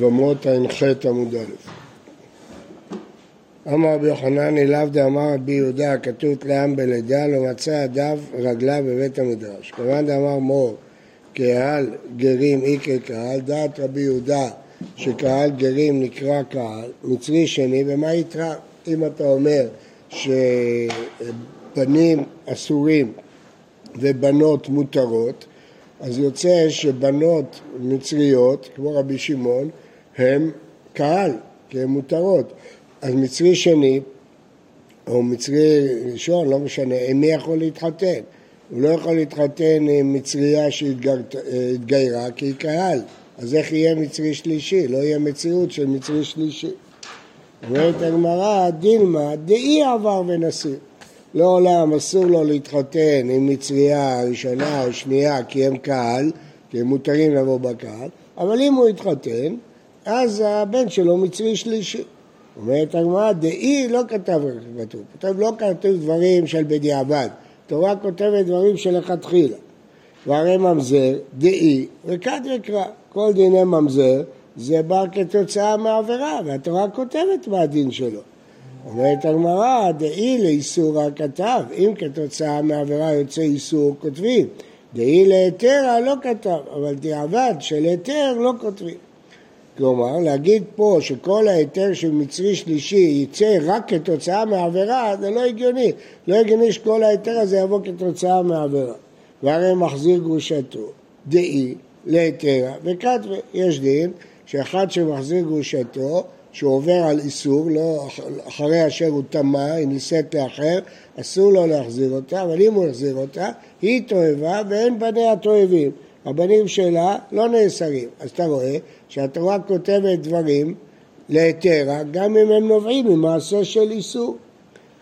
יבמות ע"ח עמוד א'. אמר רבי יוחנן לאו דאמר רבי יהודה כתוב לעם בלידה לא מצא ידיו רגליו בבית המדרש. כמובן דאמר מור קהל גרים אי כקהל דעת רבי יהודה שקהל גרים נקרא קהל מצרי שני ומה יתרא אם אתה אומר שבנים אסורים ובנות מותרות אז יוצא שבנות מצריות, כמו רבי שמעון, הן קהל, כי הן מותרות. אז מצרי שני, או מצרי ראשון, לא משנה, עם מי יכול להתחתן? הוא לא יכול להתחתן עם מצריה שהתגיירה, כי היא קהל. אז איך יהיה מצרי שלישי? לא יהיה מציאות של מצרי שלישי. אומרת הגמרא, דילמה, דאי עבר ונשיא. לעולם אסור לו להתחתן עם מצרייה ראשונה או שנייה כי הם קהל, כי הם מותרים לבוא בקהל, אבל אם הוא יתחתן, אז הבן שלו מצרי שלישי. אומרת הגמרא, דאי לא כתב כתוב, כתוב לא כתוב דברים של בדיעבד, התורה כותבת דברים שלכתחילה. והרי ממזר, דאי, וכד וקרא, כל דיני ממזר זה בא כתוצאה מעבירה, והתורה כותבת מה הדין שלו. אומרת הגמרא, דאי לאיסור הכתב, אם כתוצאה מעבירה יוצא איסור כותבים, דאי להיתרה לא כתב, אבל דיעבד של היתר לא כותבים. כלומר, להגיד פה שכל ההיתר של מצרי שלישי יצא רק כתוצאה מעבירה, זה לא הגיוני. לא הגיוני שכל ההיתר הזה יבוא כתוצאה מעבירה. והרי מחזיר גרושתו, דאי להיתרה וכתבי. יש דין שאחד שמחזיר גרושתו שהוא עובר על איסור, לא אחרי אשר הוא טמא, היא נישאת לאחר, אסור לו להחזיר אותה, אבל אם הוא יחזיר אותה, היא תועבה ואין בניה תועבים. הבנים שלה לא נאסרים. אז אתה רואה שהתורה כותבת דברים להיתרה, גם אם הם נובעים ממעשה של איסור.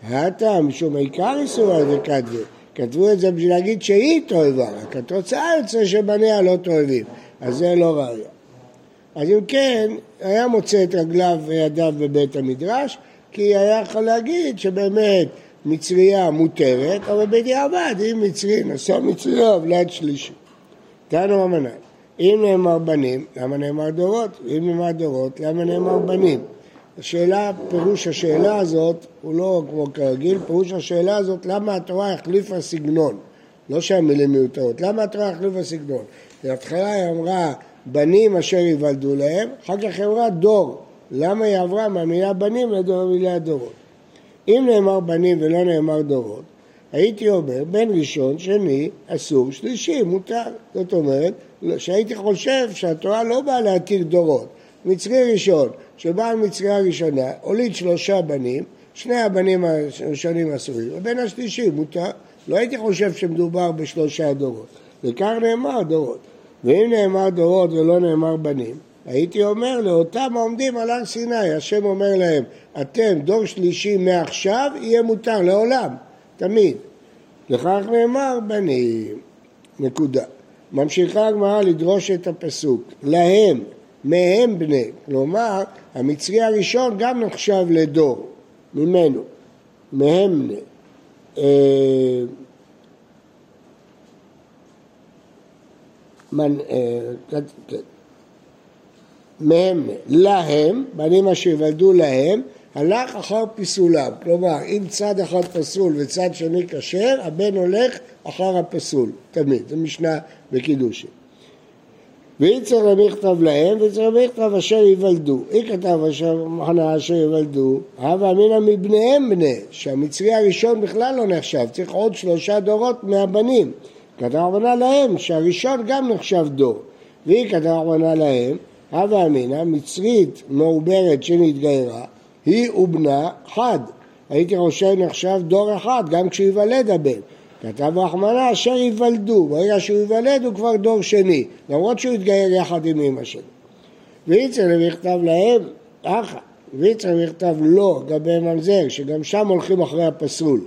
הטעם, משום עיקר איסור על זה כתבו. כתבו את זה בשביל להגיד שהיא תועבה, רק התוצאה יוצא שבניה לא תועבים. אז זה לא ראיה. אז אם כן, היה מוצא את רגליו וידיו בבית המדרש, כי היה יכול להגיד שבאמת מצרייה מותרת, אבל בדיעבד, אם מצרי נשא מצרייה ולד שלישי. תנו אמנן, אם נאמר בנים, למה נאמר דורות? אם נאמר דורות, למה נאמר בנים? השאלה, פירוש השאלה הזאת הוא לא כמו כרגיל, פירוש השאלה הזאת למה התורה החליפה סגנון, לא שהמילים מיותרות, למה התורה החליפה סגנון? בהתחלה היא אמרה בנים אשר ייוולדו להם, אחר כך היא אמרה דור. למה היא עברה מהמילה בנים למילה דורות? אם נאמר בנים ולא נאמר דורות, הייתי אומר בן ראשון, שני, אסור, שלישי, מותר. זאת אומרת, שהייתי חושב שהתורה לא באה להתיר דורות. מצרי ראשון, שבעל מצריה ראשונה, הוליד שלושה בנים, שני הבנים הראשונים אסורים, הבן השלישי מותר. לא הייתי חושב שמדובר בשלושה דורות. וכך נאמר דורות. ואם נאמר דורות ולא נאמר בנים, הייתי אומר לאותם העומדים על הר סיני, השם אומר להם, אתם דור שלישי מעכשיו, יהיה מותר לעולם, תמיד. לכך נאמר בנים, נקודה. ממשיכה הגמרא לדרוש את הפסוק, להם, מהם בני, כלומר המצרי הראשון גם נחשב לדור, ממנו, מהם בני. אה. אה, כן, כן. מהם, להם, בנים אשר יוולדו להם, הלך אחר פיסולם. כלומר, אם צד אחד פסול וצד שני כשר, הבן הולך אחר הפסול, תמיד. זו משנה בקידושין. ואם צריך למכתב להם, וצריך למכתב אשר ייוולדו. אי כתב אשר מחנה אשר ייוולדו, הווה אמינא מבניהם בני, שהמצרי הראשון בכלל לא נחשב, צריך עוד שלושה דורות מהבנים. כתב רבנה להם שהראשון גם נחשב דור. והיא כתב רבנה להם, הווה אמינא, מצרית מעוברת שנתגיירה, היא ובנה חד. הייתי חושב נחשב דור אחד, גם כשייוולד הבן. כתב רחמנה אשר ייוולדו, ברגע שהוא ייוולד הוא כבר דור שני, למרות שהוא יתגייר יחד עם אמא שלו. ויצר לכתב להם, אחא, ויצר לכתב לא, לגבי ממזר, שגם שם הולכים אחרי הפסול.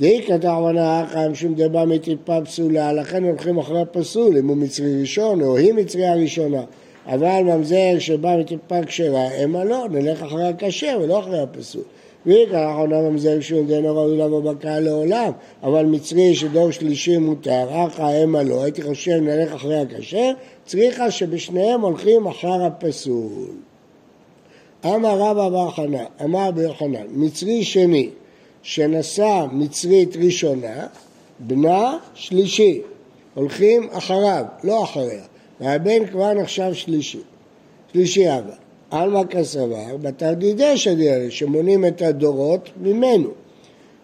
דאי כתב מנה אחא משום דבא מטיפה פסולה, לכן הולכים אחרי הפסול, אם הוא מצרי ראשון או היא מצריה ראשונה. אבל ממזר שבא מטיפה כשרה, המה לא, נלך אחרי הכשר ולא אחרי הפסול. וכך עונה ממזר שהוא דנו ראוי לבוא בקהל לעולם, אבל מצרי שדור שלישי מותר, אחא המה לא, הייתי חושב נלך אחרי הכשר, צריכה שבשניהם הולכים אחר הפסול. אמר רבא בר חנא, אמר בר חנן, מצרי שני שנשא מצרית ראשונה, בנה שלישי, הולכים אחריו, לא אחריה, והבן כבר נחשב שלישי, שלישי אבא. עלמא כסבר, בתרדידי שדיאלי, שמונים את הדורות ממנו.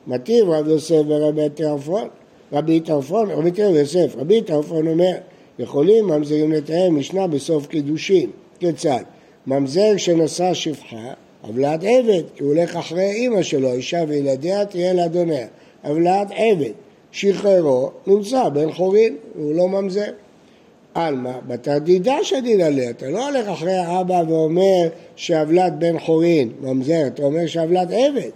מטיב רב יוסף ורבי טרפון, רבי טרפון, רבי טרפון יוסף, רבי טרפון אומר, יכולים ממזרים לתאר משנה בסוף קידושין. כיצד? ממזר שנשא שפחה, עוולת עבד, כי הוא הולך אחרי אימא שלו, אישה וילדיה תהיה לאדוניה. עוולת עבד, שחררו, נמצא בן חורין, והוא לא ממזר. עלמא, בתדידה שדין עליה, אתה לא הולך אחרי האבא ואומר שעוולת בן חורין, ממזר, אתה אומר שעוולת עבד.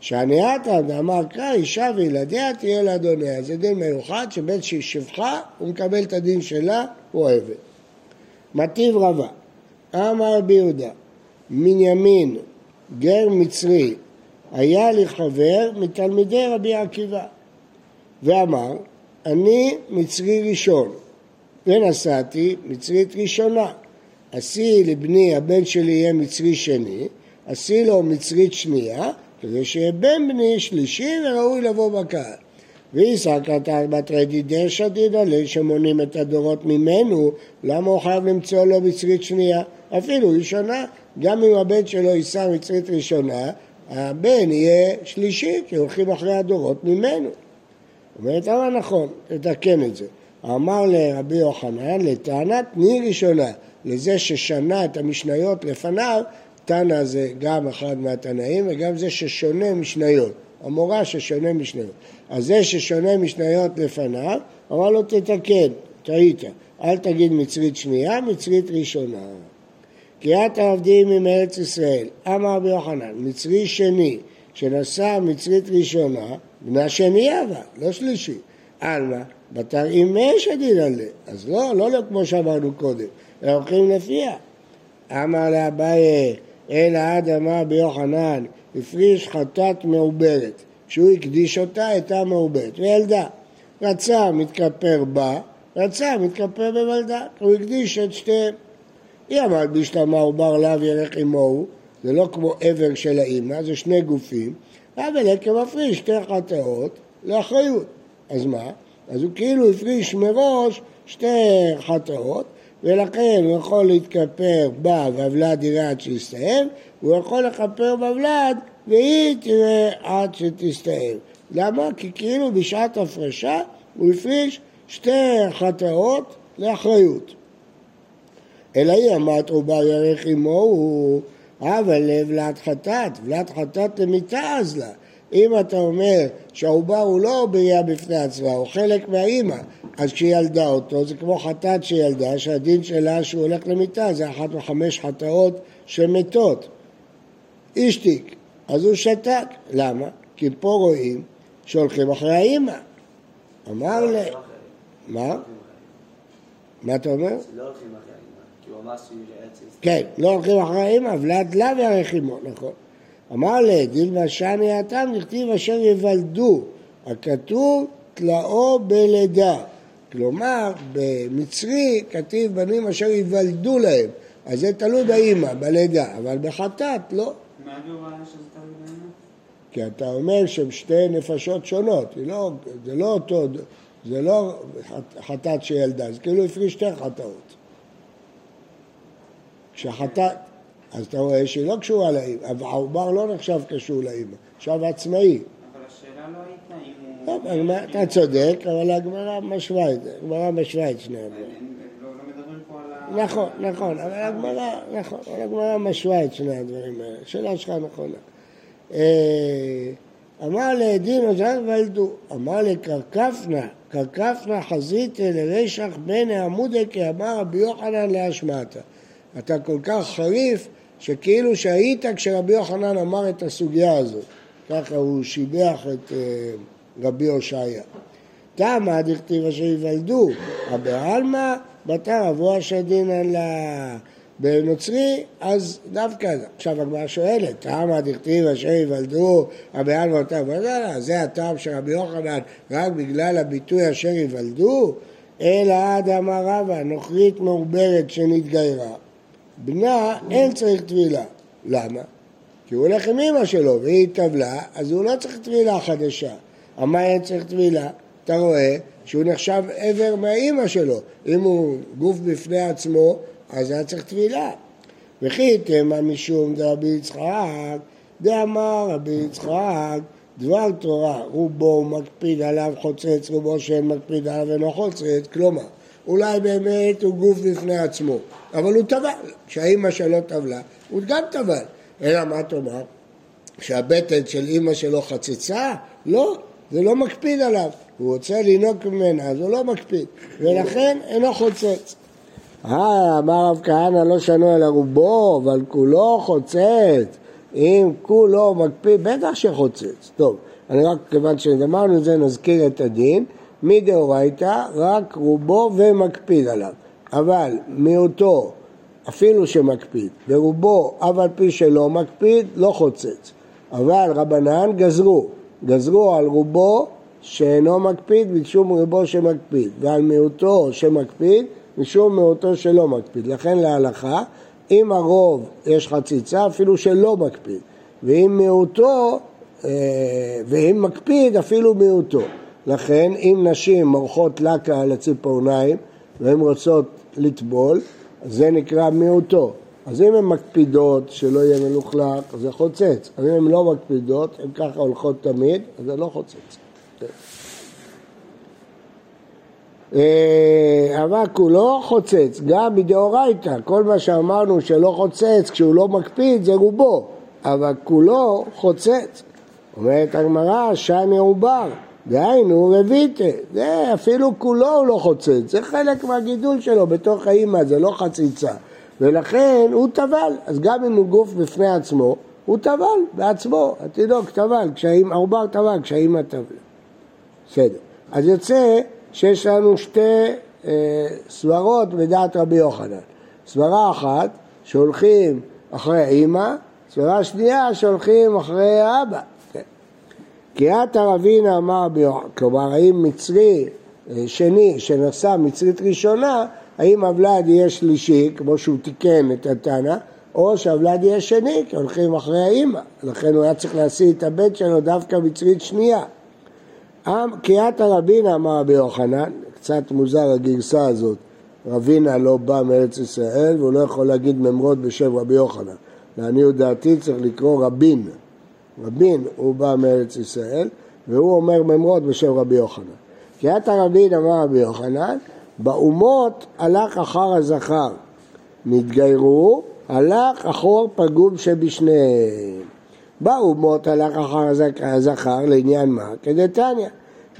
שהניאתא דאמר קרא אישה וילדיה תהיה לאדוניה. זה דין מיוחד שבן שפחה הוא מקבל את הדין שלה, הוא עבד. מטיב רבה, אמר רבי יהודה, מנימין, גר מצרי, היה לי חבר מתלמידי רבי עקיבא, ואמר, אני מצרי ראשון, ונסעתי מצרית ראשונה. עשי לבני, הבן שלי יהיה מצרי שני, עשי לו מצרית שנייה, כדי שיהיה בן בני שלישי וראוי לבוא בקהל. ואיסא קטר בת רדידי שדידה שמונים את הדורות ממנו, למה הוא חייב למצוא לו מצרית שנייה? אפילו ראשונה, גם אם הבן שלו יישא מצרית ראשונה, הבן יהיה שלישי, כי הולכים אחרי הדורות ממנו. אומרת, אבל נכון, תתקן את זה. אמר לרבי יוחנן, לטענת תני ראשונה, לזה ששנה את המשניות לפניו, תנא זה גם אחד מהתנאים וגם זה ששונה משניות, המורה ששונה משניות. אז זה ששונה משניות לפניו, אמר לו תתקן, טעית, אל תגיד מצרית שנייה, מצרית ראשונה. קריאת העובדים עם ארץ ישראל, אמר רבי יוחנן, מצרי שני, שנשא מצרית ראשונה, בנה שני אבל, לא שלישי. עלמא, בתר אימי שדין עליה. אז לא, לא, לא כמו שאמרנו קודם, אלא הולכים לפיה. אמר לאביי, אלא עד אמר ביוחנן, הפריש חטאת מעוברת. כשהוא הקדיש אותה, הייתה מעוברת. וילדה. רצה, מתכפר בה, רצה, מתכפר בוולדה. הוא הקדיש את שתיהם. היא אמרת בשלמה עובר לאו ילך עמהו, זה לא כמו עבר של האימא, זה שני גופים, אבל עקב מפריש שתי חטאות לאחריות. אז מה? אז הוא כאילו הפריש מראש שתי חטאות, ולכן הוא יכול להתכפר בה והוולד יראה עד שיסתיים, והוא יכול לכפר בוולד והיא תראה עד שתסתיים. למה? כי כאילו בשעת הפרשה הוא הפריש שתי חטאות לאחריות. אלא היא אמרת עובר ירך עמו הוא אבל לבלת חטאת, ולת חטאת למיתה אז לה. אם אתה אומר שהעובר הוא לא בריאה בפני עצמה, הוא חלק מהאימא, אז כשהיא ילדה אותו זה כמו חטאת שילדה, שהדין שלה שהוא הולך למיתה, זה אחת מחמש חטאות שמתות. השתיק, אז הוא שתק. למה? כי פה רואים שהולכים אחרי האימא. אמר ל... מה? מה אתה אומר? לא הולכים אחרי כן, לא הולכים אחרי האמא, ולד לאו יערך עמו, נכון. אמר לדילמה שני התם, נכתיב אשר יוולדו, הכתוב תלאו בלידה. כלומר, במצרי כתיב בנים אשר ייוולדו להם, אז זה תלוי באימא, בלידה, אבל בחטאת לא. מה התגובה שזה תלוי באימא? כי אתה אומר שהן שתי נפשות שונות, לא, זה לא אותו, זה לא חטאת שילדה, זה כאילו הפריש שתי חטאות. כשחטאת, אז אתה רואה שהיא לא קשורה לאמא, העובר לא נחשב קשור לאמא, עכשיו עצמאי. אבל השאלה לא הייתה אם הוא... אתה צודק, אבל הגמרא משווה את זה, הגמרא משווה את שני הדברים. לא, לא נכון, נכון, אבל הגמרא, נכון, אבל הגמרא משווה את שני הדברים האלה, השאלה שלך נכונה. אה, אמר לעדין עוזר וילדו, אמר לקרקפנה, קרקפנה חזית לרשח בן העמודי כאמר רבי יוחנן להשמעתה. אתה כל כך חריף, שכאילו שהיית כשרבי יוחנן אמר את הסוגיה הזאת. ככה הוא שיבח את uh, רבי הושעיה. תמה דכתיב אשר יוולדו, רבי עלמא בתר אבו השדינן לה... בנוצרי, אז דווקא, עכשיו הגמרא שואלת, תמה דכתיב אשר יוולדו, רבי עלמא בתר אבו השדינן, זה הטעם של רבי יוחנן רק בגלל הביטוי אשר יוולדו? אלא עד אמר רבא, נוכרית מעוברת שנתגיירה, בנה אין צריך טבילה. למה? כי הוא הולך עם אמא שלו והיא טבלה, אז הוא לא צריך טבילה חדשה. מה אין צריך טבילה? אתה רואה שהוא נחשב עבר מהאימא שלו. אם הוא גוף בפני עצמו, אז היה צריך טבילה. וכי תמה משום דרבי יצחק, דאמר רבי יצחק, דבר תורה, רובו מקפיד עליו חוצץ, רובו שאין מקפיד עליו אינו חוצץ, כלומר, אולי באמת הוא גוף בפני עצמו, אבל הוא טבל, כשהאימא שלו טבלה, הוא גם טבל. אלא מה תאמר? שהבטן של אימא שלו חצצה? לא, זה לא מקפיד עליו. הוא רוצה לנהוג ממנה, אז הוא לא מקפיד, ולכן אינו חוצץ. אה, אמר רב כהנא לא שנו אלא רובו, אבל כולו חוצץ. אם כולו מקפיד, בטח שחוצץ. טוב, אני רק, כיוון שגמרנו את זה, נזכיר את הדין. מדאורייתא, רק רובו ומקפיד עליו. אבל מיעוטו, אפילו שמקפיד, ורובו, אף על פי שלא מקפיד, לא חוצץ. אבל רבנן גזרו, גזרו על רובו שאינו מקפיד משום רובו שמקפיד, ועל מיעוטו שמקפיד משום מיעוטו שלא מקפיד. לכן להלכה, אם הרוב יש חציצה, אפילו שלא מקפיד, ואם מיעוטו, אה, ואם מקפיד, אפילו מיעוטו. לכן, אם נשים מורחות לקה על הציפורניים והן רוצות לטבול, זה נקרא מיעוטו. אז אם הן מקפידות שלא יהיה מלוכלך, זה חוצץ. אבל אם הן לא מקפידות, הן ככה הולכות תמיד, אז זה לא חוצץ. אה, אבל כולו חוצץ, גם מדאורייתא, כל מה שאמרנו שלא חוצץ כשהוא לא מקפיד זה רובו, אבל כולו חוצץ. אומרת הגמרא, שאני עובר, דהיינו רביטה, זה אפילו כולו הוא לא חוצץ, זה חלק מהגידול שלו בתוך האימא, זה לא חציצה. ולכן הוא טבל, אז גם אם הוא גוף בפני עצמו, הוא טבל בעצמו, התינוק טבל, העובר טבל, כשהאימא טבלה. בסדר. אז יוצא שיש לנו שתי אה, סברות בדעת רבי יוחנן. סברה אחת, שהולכים אחרי האימא, סברה שנייה, שהולכים אחרי האבא. קריאת הרבינה אמר, כלומר, האם מצרי אה, שני שנשא מצרית ראשונה, האם הוולד יהיה שלישי, כמו שהוא תיקן את התנא, או שהוולד יהיה שני, כי הולכים אחרי האימא. לכן הוא היה צריך להשיא את הבן שלו דווקא מצרית שנייה. קריאת הרבינה, אמר רבי יוחנן, קצת מוזר הגרסה הזאת, רבינה לא בא מארץ ישראל והוא לא יכול להגיד ממרות בשם רבי יוחנן. לעניות דעתי צריך לקרוא רבין. רבין הוא בא מארץ ישראל והוא אומר ממרות בשם רבי יוחנן. קריאת הרבין אמר רבי יוחנן, באומות הלך אחר הזכר, נתגיירו, הלך אחור פגום שבשניהם. באומות הלך אחר הזכר לעניין מה? כדתניא.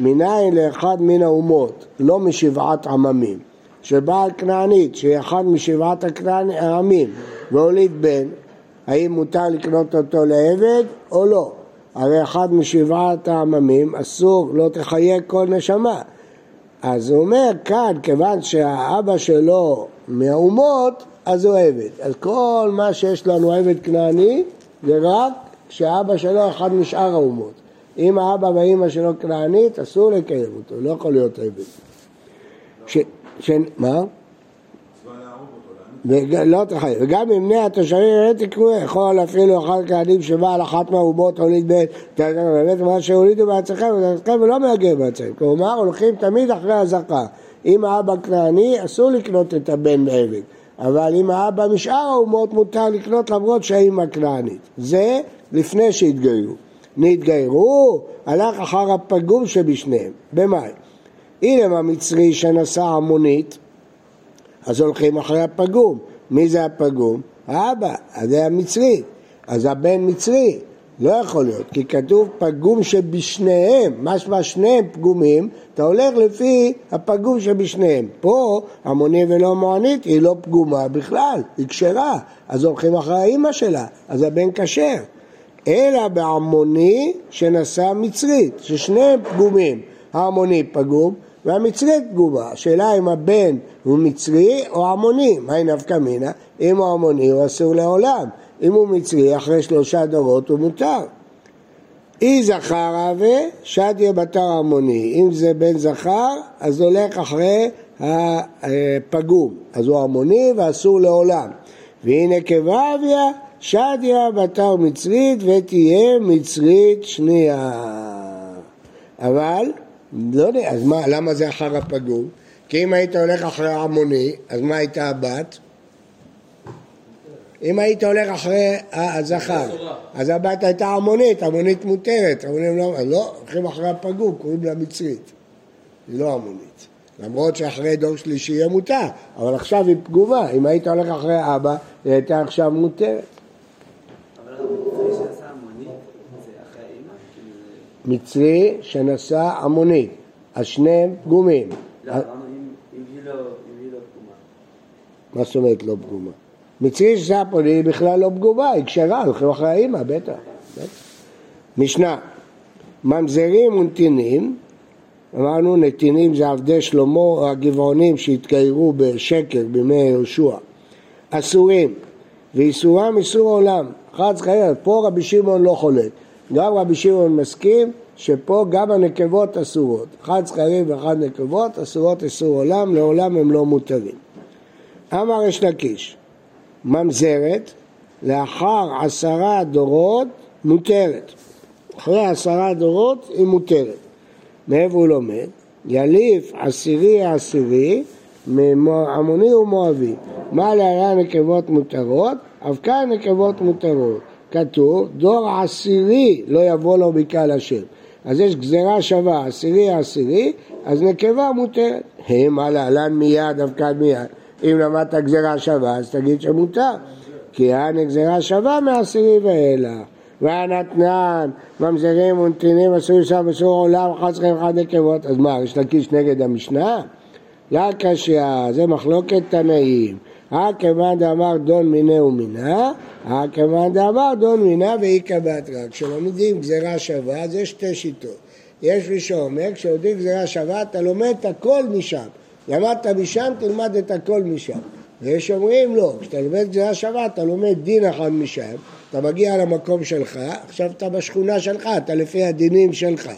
מניין לאחד מן האומות, לא משבעת עממים, שבעל כנענית, שהיא אחד משבעת העמים, והוליד בן, האם מותר לקנות אותו לעבד או לא? הרי אחד משבעת העממים אסור, לא תחייג כל נשמה. אז הוא אומר כאן, כיוון שהאבא שלו מהאומות, אז הוא עבד. אז כל מה שיש לנו עבד כנעני זה רק כשאבא שלו אחד משאר האומות. אם האבא והאימא שלו כנענית, אסור לקיים אותו, לא יכול להיות עבד. ש... ש... מה? לא תחייב, וגם אם בני התושבים לא תקראו, יכול אפילו אחד כהנים שבא על אחת מהאומות הוליד בן, באמת מה שהולידו בעצמכם ולא מהגר בעצמכם, כלומר הולכים תמיד אחרי הזכה, אם האבא כנעני אסור לקנות את הבן בעבד, אבל אם האבא משאר האומות מותר לקנות למרות שהאימא כנענית, זה לפני שהתגיירו. נתגיירו, הלך אחר הפגום שבשניהם. במאי? הנה המצרי שנסע המונית, אז הולכים אחרי הפגום. מי זה הפגום? האבא, אז זה המצרי. אז הבן מצרי. לא יכול להיות, כי כתוב פגום שבשניהם, משמע שניהם פגומים, אתה הולך לפי הפגום שבשניהם. פה המוני ולא מוענית היא לא פגומה בכלל, היא כשרה, אז הולכים אחרי האימא שלה, אז הבן כשר. אלא בעמוני שנשא מצרית, ששניהם פגומים, העמוני פגום והמצרית פגומה. השאלה אם הבן הוא מצרי או עמוני, מהי נפקא מינה? אם הוא עמוני הוא אסור לעולם, אם הוא מצרי אחרי שלושה דורות הוא מותר. אי זכר אבה, שדיה בתר עמוני. אם זה בן זכר, אז הולך אחרי הפגום, אז הוא המוני ואסור לעולם. והנה נקבה אביה, שדיה בתר מצרית ותהיה מצרית שנייה. אבל, לא יודע, אז מה, למה זה אחר הפגום? כי אם היית הולך אחרי המוני, אז מה הייתה הבת? אם היית הולך אחרי הזכר, אז הבת הייתה המונית, המונית מותרת, המונים לא, לא, הולכים אחרי הפגום, קוראים לה מצרית, היא לא המונית. למרות שאחרי דור שלישי יהיה מותר, אבל עכשיו היא פגומה, אם היית הולך אחרי אבא, היא הייתה עכשיו מותרת. מצרי שנשא המונית, אז שניהם פגומים. לא, אם היא לא פגומה. מה זאת אומרת לא פגומה? מצרי שנשא המונית היא בכלל לא פגומה, היא כשרה, הולכים אחרי האימא, בטח. משנה, ממזרים ונתינים, אמרנו נתינים זה עבדי שלמה או הגבעונים שהתגיירו בשקר בימי יהושע, אסורים, ואיסורם איסור עולם, חד חייב, פה רבי שמעון לא חולק, גם רבי שמעון מסכים שפה גם הנקבות אסורות, אחד זכרים ואחד נקבות אסורות איסור עולם, לעולם הם לא מותרים. אמר יש לקיש, ממזרת לאחר עשרה דורות מותרת, אחרי עשרה דורות היא מותרת. מאיפה הוא לומד? יליף עשירי עשירי מעמוני ומואבי. מה להלן נקבות מותרות? אף כאן נקבות מותרות. כתוב, דור עשירי לא יבוא לו בקהל השם. אז יש גזירה שווה, עשירי עשירי, אז נקבה מותרת. מה להלן מיד, כאן מיד. אם למדת גזירה שווה, אז תגיד שמותר. כי אין גזירה שווה מעשירי ואילך. והנתנן, ממזרים ונתינים אסור שם אסור עולם, צריכים אחד נקבות, אז מה, יש לקיש נגד המשנה? לא קשיא, זה מחלוקת תנאים. הכיוון דאמר דון מיני ומינה, הכיוון דאמר דון מינה ואיכא בהתרא. כשלומדים גזירה שווה, אז יש שתי שיטות. יש מי שאומר, כשלומדים גזירה שווה, אתה לומד את הכל משם. למדת משם, תלמד את הכל משם. ויש אומרים לא, כשאתה לומד גזירה שווה, אתה לומד דין אחד משם, אתה מגיע למקום שלך, עכשיו אתה בשכונה שלך, אתה לפי הדינים שלך.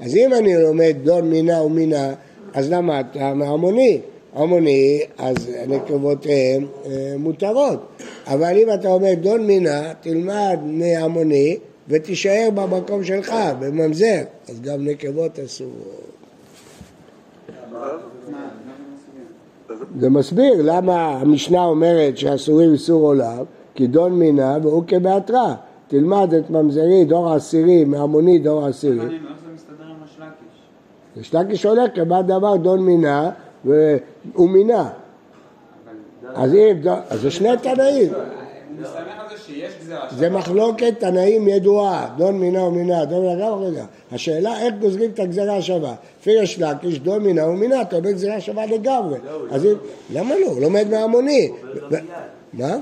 אז אם אני לומד דון מינה ומינה, אז למדת מהמוני. המוני, אז נקבותיהם אה, מותרות. אבל אם אתה אומר דון מינה, תלמד מהמוני ותישאר במקום שלך, בממזר, אז גם נקבות אסורות. זה מסביר למה המשנה אומרת שאסורים איסור עולם, כי דון מינה והוא כבהתרא. תלמד את ממזרי, דור עשירי, מהמוני דור עשירי. איך זה מסתדר עם השלקיש? השלקיש הולך כמה דבר דון מינה והוא מינה. אז אם, אז זה שני תנאים. זה מחלוקת תנאים ידועה, דון מינה ומינה, דון מינה ומינה. השאלה איך גוזרים את הגזרה השווה. לפי יש לקיש, דון מינה ומינה, אתה אומר גזרה שווה לגמרי. אז למה לא? הוא לומד מהמוני. מה?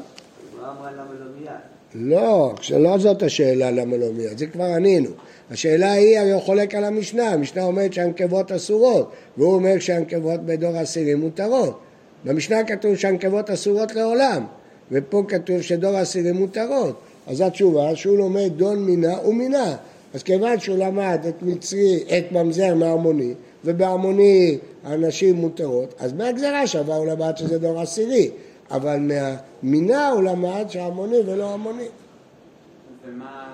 לא, לא זאת השאלה למה לא מיד, זה כבר ענינו. השאלה היא, הרי הוא חולק על המשנה, המשנה אומרת שהנקבות אסורות, והוא אומר שהנקבות בדור עשירי מותרות. במשנה כתוב שהנקבות אסורות לעולם, ופה כתוב שדור עשירי מותרות. אז התשובה שהוא לומד דון מינה ומינה. אז כיוון שהוא למד את מצרי, את ממזר מהמוני, ובהמוני הנשים מותרות, אז מהגזרה שווה הוא למד שזה דור עשירי. אבל מהמינה הוא למד שהמוני ולא המוני. ומה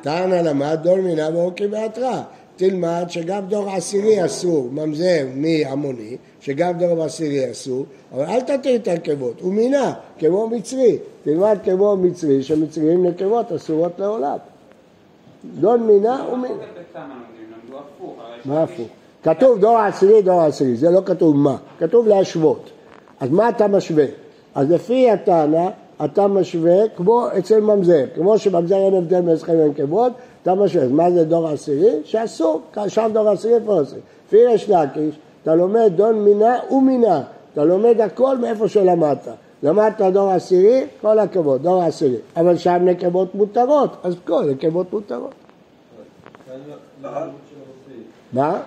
תנא למד? דור מינה ואוקי בהתרא. תלמד שגם דור עשירי אסור, ממזר מהמוני, שגם דור עשירי אסור, אבל אל תתיר את הנקבות, הוא מינה, כמו מצרי. תלמד כמו מצרי, שמצרים נקבות אסורות לעולם. דון מינה ומינה. מה הפוך? כתוב דור עשירי, דור עשירי, זה לא כתוב מה, כתוב להשוות. אז מה אתה משווה? אז לפי הטענה, אתה משווה כמו אצל ממזר, כמו שממזר אין הבדל בין זכרים לנקבות, אתה משווה. אז מה זה דור עשירי? שאסור, שם דור עשירי איפה עשירי. לפי יש להקיש, אתה לומד דון מינה ומינה, אתה לומד הכל מאיפה שלמדת. למדת דור עשירי, כל הכבוד, דור עשירי. אבל שם נקבות מותרות, אז כל נקבות מותרות. מה?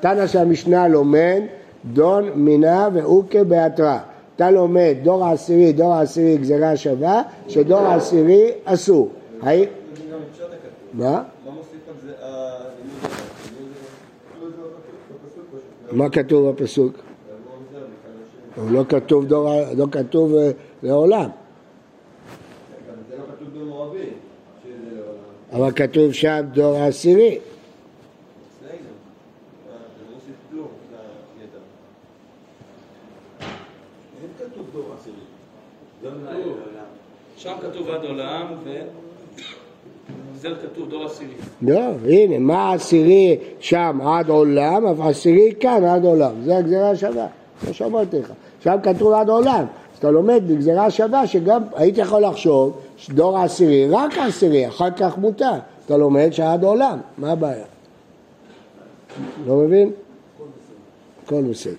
תנא של המשנה לומד דון מינה ואוכה בהתרא. אתה לומד דור העשירי, דור העשירי גזירה שווה, שדור העשירי אסור. מה? מה כתוב בפסוק? לא כתוב, דור, לא כתוב אה, לא לעולם. אבל כתוב שם דור העשירי. אצלנו. אה, זה לא מוסיף כלום, זה הידע. אין כתוב דור עשירי. גם כתוב. שם כתוב עד עולם, וזה כתוב דור עשירי. לא, הנה, מה עשירי שם עד עולם, אף עשירי כאן עד עולם. זה הגזירה השווה, כמו שאמרתי לך. שם כתוב עד עולם. אז אתה לומד בגזירה שווה שגם הייתי יכול לחשוב שדור העשירי, רק העשירי, אחר כך מותר. אתה לומד שעד עולם, מה הבעיה? לא מבין? הכל בסדר.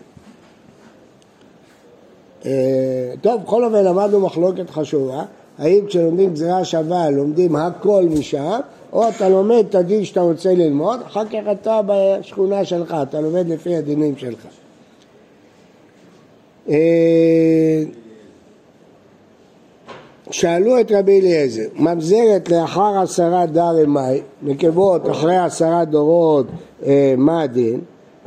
אה, טוב, בכל אופן למדנו מחלוקת חשובה, האם כשלומדים גזירה שווה לומדים הכל משם, או אתה לומד את הדין שאתה רוצה ללמוד, אחר כך אתה בשכונה שלך, אתה לומד לפי הדינים שלך. אה, שאלו את רבי אליעזר, ממזרת לאחר עשרה דרי מאי, נקבות אחרי עשרה דורות, אה, מה הדין?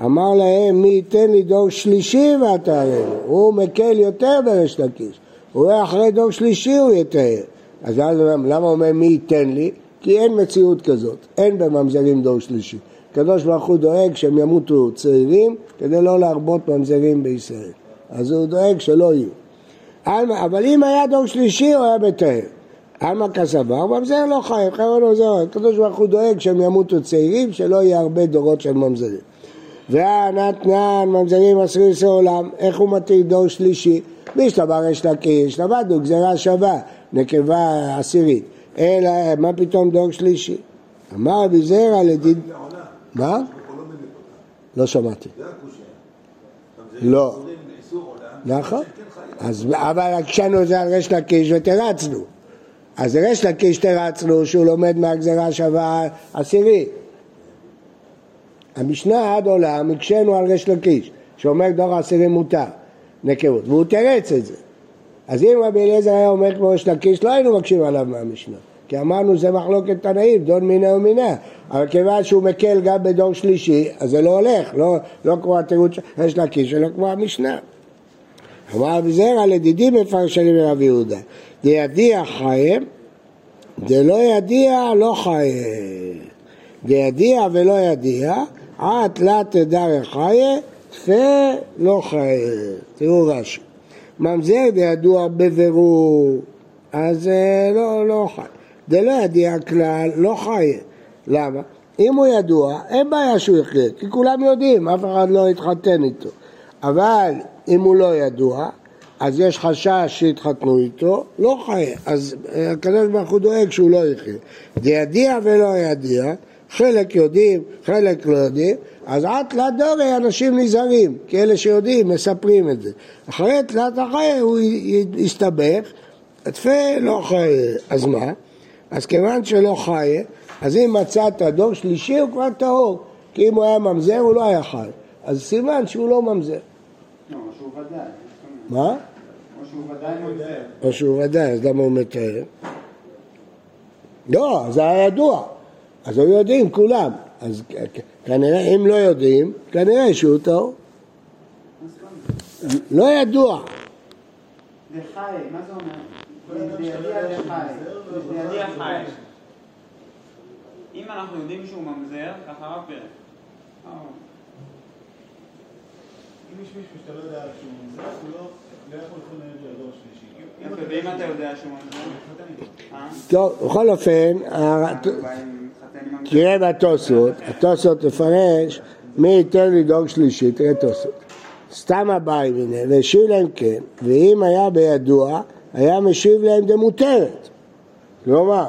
אמר להם, מי ייתן לי דור שלישי ועתרנו? הוא מקל יותר בריש לקיש. רואה אחרי דור שלישי הוא יתאר. אז למה אומר מי ייתן לי? כי אין מציאות כזאת, אין בממזרים דור שלישי. הקדוש ברוך הוא דואג שהם ימותו צעירים כדי לא להרבות ממזרים בישראל. אז הוא דואג שלא יהיו. אבל אם היה דור שלישי הוא היה בטהר. עלמא כסבר, ממזר לא חי, חייב ממזר. הקדוש ברוך הוא דואג שהם ימותו צעירים, שלא יהיה הרבה דורות של ממזרים. והנתנן ממזרים עשרים עשרה עולם, איך הוא מתיר דור שלישי? בישתבר יש לקיש, למדנו גזירה שווה, נקבה עשירית. אלא, מה פתאום דור שלישי? אמר רבי זרע לדיד... מה? לא שמעתי. לא. נכון. אז אבל הקשנו את זה על ריש לקיש ותרצנו. אז ריש לקיש תרצנו שהוא לומד מהגזירה שווה עשירית. המשנה עד עולם הקשינו על ריש לקיש, שאומר דור העשירי מותר, נקבות, והוא תרץ את זה. אז אם רבי אליעזר היה אומר כמו ריש לקיש, לא היינו מקשים עליו מהמשנה. כי אמרנו זה מחלוקת תנאים, דון מינה ומינה. אבל כיוון שהוא מקל גם בדור שלישי, אז זה לא הולך, לא, לא כמו התירוץ ריש לקיש, אלא כמו המשנה. אמר רבי זרע לדידי מפרשנים מרבי יהודה. דידיע חיים, דלא ידיע לא חיים. דידיע ולא ידיע, עד לה תדע חיה, תפה לא חיה. תראו רש"י. ממזר דידוע בבירור, אז אה, לא, לא חי. דלא ידיע כלל, לא חיה. למה? אם הוא ידוע, אין בעיה שהוא יחיה, כי כולם יודעים, אף אחד לא יתחתן איתו. אבל אם הוא לא ידוע, אז יש חשש שיתחתנו איתו, לא חיה. אז אה, הקדוש ברוך הוא דואג שהוא לא יחיה. דידיע ולא ידיע, חלק יודעים, חלק לא יודעים, אז עד תלת דורי אנשים נזהרים, כי אלה שיודעים מספרים את זה. אחרי תלת החיה הוא יסתבך, תפה לא חיה, אז מה? אז כיוון שלא חיה, אז אם מצאת דור שלישי הוא כבר טהור, כי אם הוא היה ממזר הוא לא היה חי, אז סימן שהוא לא ממזר. לא. מה? או שהוא ודאי ממזר. או שהוא ודאי, אז למה הוא מתאר? לא, זה היה ידוע. אז היו יודעים כולם. אז כנראה, אם לא יודעים, כנראה שהוא טהור. לא ידוע. זה חי, מה זה אומר? זה ידיע זה חי. אם אנחנו יודעים שהוא ממזר, ככה רק פרק. אם יש מישהו שאתה לא יודע שהוא מזרח, הוא לא לא יכול לכונן לדור שלישי. אם אתה ואם אתה יודע שהוא ממזר? טוב, בכל אופן, תראה בתוספות, התוספות תפרש מי ייתן דור שלישי, תראה תוספות. סתם הבאי מיניה, והשיב להם כן, ואם היה בידוע, היה משיב להם דמותרת. כלומר,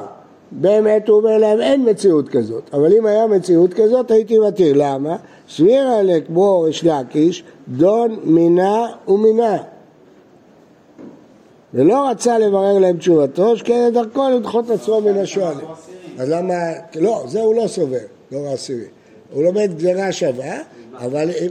באמת הוא אומר להם אין מציאות כזאת, אבל אם היה מציאות כזאת הייתי מתיר, למה? סבירה לכמו ריש לקיש, דון מינה ומינה. ולא רצה לברר להם תשובתו, שכן דרכו לדחות עצמו מן השואלים. אז למה, לא, זה הוא לא סובר, דור העשירי. הוא לומד גזירה שווה, אבל אם,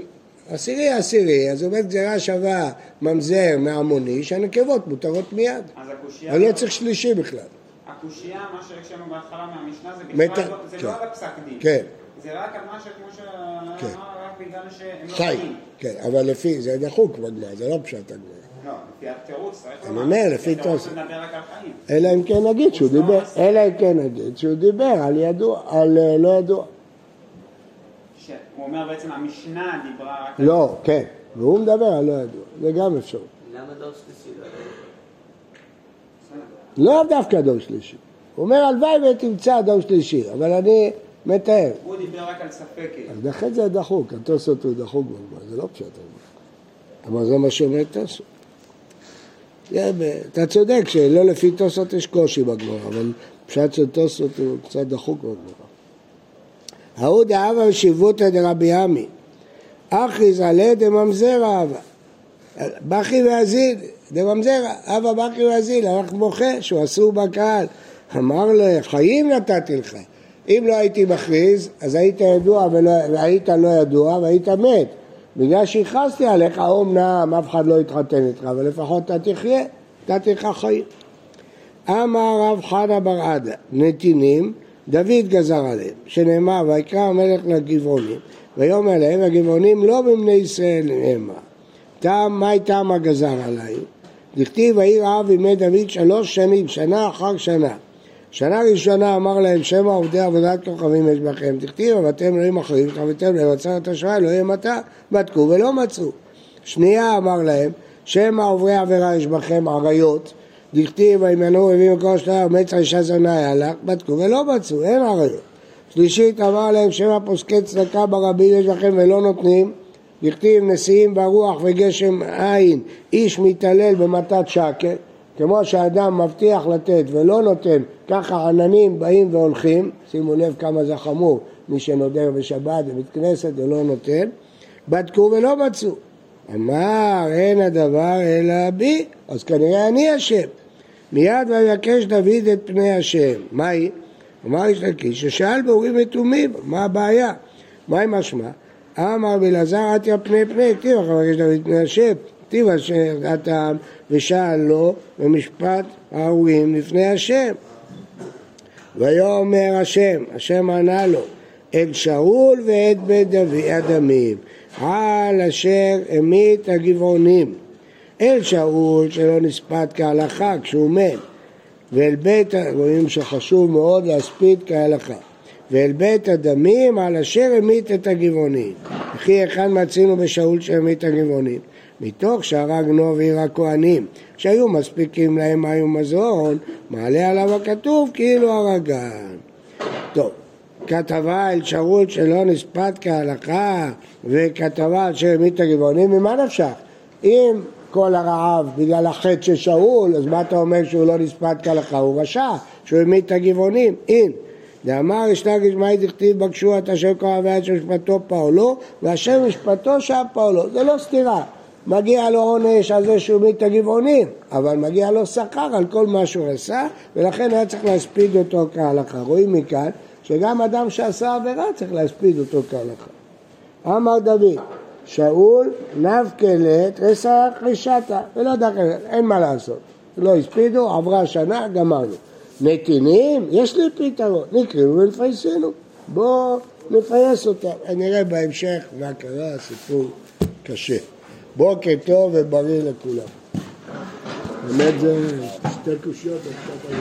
עשירי עשירי, אז הוא לומד גזירה שווה ממזר מעמוני, שהנקבות מותרות מיד. אז הקושייה... אני לא צריך שלישי בכלל. הקושייה, מה שהקשנו בהתחלה מהמשנה, זה בכלל לא- זה כן. לא על הפסק דין. כן. זה רק על מה שכמו שאמר, כן. רק בגלל שהם לא חי, חיים. כן, אבל לפי, זה דחוק בגמרא, זה לא פשט הגמרא. לא, לפי התירוץ צריך אני לומר. אומר, לפי חיים. אלא אם כן נגיד שהוא דיבר, אלא אם כן נגיד שהוא דיבר על ידוע, על אה, לא ידוע. שהוא אומר בעצם המשנה דיברה רק על... לא, כן, והוא מדבר על לא ידוע, זה גם אפשרות. למה דור שלישי לא יודע? לא דווקא דור שלישי. הוא אומר הלוואי ותמצא דור שלישי, אבל אני מתאר. הוא דיבר רק על ספק. אז לכן זה דחוק, התוספות הוא דחוק בגמרא, זה לא פשט הגמרא. אבל זה מה שאומר תוספות. זה ב- אתה צודק שלא לפי תוספות יש קושי בגמרא, אבל פשט של תוספות הוא קצת דחוק בגמרא. ההוא דאבה ושיבותא דרבי עמי, אחיז עלי דממזר אהבה. בכי ואזיל, דממזר, אבא בכי ואזיל, הלך בוכה שהוא אסור בקהל. אמר לו, חיים נתתי לך. אם לא הייתי מכריז, אז היית ידוע ולא, והיית לא ידוע והיית מת. בגלל שהכרזתי עליך, אומנם אף אחד לא יתחתן איתך, אבל לפחות אתה תחיה, נתתי לך חיים. אמר רב חנה בר עדה, נתינים, דוד גזר עליהם, שנאמר, ויקרא המלך לגבעונים, ויאמר להם, הגבעונים לא מבני ישראל המה. טעם, מהי טעם הגזר עליי? דכתיב, העיר אב ימי דוד שלוש שנים, שנה אחר שנה. שנה ראשונה אמר להם, שמא עובדי עבודת כוכבים יש בכם, דכתיב, ואתם אלוהים אחרים, ותחוויתם להם עצרת אשראי, לא יהיה מטע, בדקו ולא מצאו. שנייה אמר להם, שמא עוברי עבירה יש בכם עריות, דכתיב, וימנו הביאו כל שנייה ומצע אישה זונה היה לך, בדקו ולא מצאו, אין עריות. שלישית אמר להם, שמא פוסקי צדקה ברבים יש לכם ולא נותנים, דכתיב נשיאים ברוח וגשם אין, איש מתעלל במתת שקר, כמו שאדם מבטיח לתת ולא נותן, ככה עננים באים והולכים, שימו לב כמה זה חמור, מי שנודר בשבת בבית כנסת ולא נותן, בדקו ולא מצאו. אמר אין הדבר אלא בי, אז כנראה אני אשם. מיד ויבקש דוד את פני השם. מהי? אמר איש לקיש ששאל באורים ותומים, מה הבעיה? מהי משמע? אמר בלעזר עטיה פני פני, כתיב אחר מבקש דוד פני השם, כתיב אשר הטעם ושאל לו במשפט האורים לפני השם. ויאמר השם, השם ענה לו, את שאול ואת בית דוד הדמים, על אשר המית הגבעונים. אל שאול שלא נספד כהלכה כשהוא מת, ואל בית, רואים שחשוב מאוד להספיד כהלכה, ואל בית הדמים על אשר המית את הגבעונים. וכי היכן מצינו בשאול שהמית הגבעונים? מתוך שהרגנו ועיר הכהנים, שהיו מספיקים להם מים ומזון, מעלה עליו הכתוב כאילו הרגן. טוב, כתבה אל שאול שלא נספד כהלכה, וכתבה על שהמית הגבעונים, ממה נפשך? אם כל הרעב בגלל החטא של שאול, אז מה אתה אומר שהוא לא נספד כהלכה? הוא רשע, שהוא המית את הגבעונים, אין. דאמר ישנה גשמאי דכתיב בקשו את אשר כה ועד שמשפטו פעולו, ואשר משפטו שם פעולו. זה לא סתירה. מגיע לו עונש על זה שהוא את הגבעונים, אבל מגיע לו שכר על כל מה שהוא עשה, ולכן היה צריך להספיד אותו כהלכה. רואים מכאן שגם אדם שעשה עבירה צריך להספיד אותו כהלכה. אמר דוד, שאול נבקלת רסח רישתה, ולא דרך אין מה לעשות. לא הספידו, עברה שנה, גמרנו. נתינים, יש לי פתרון, נקראו ונפייסנו. בואו נפייס אותם. נראה בהמשך מה קרה, סיפור קשה. בוקר טוב ובריא לכולם. באמת זה שתי קושיות.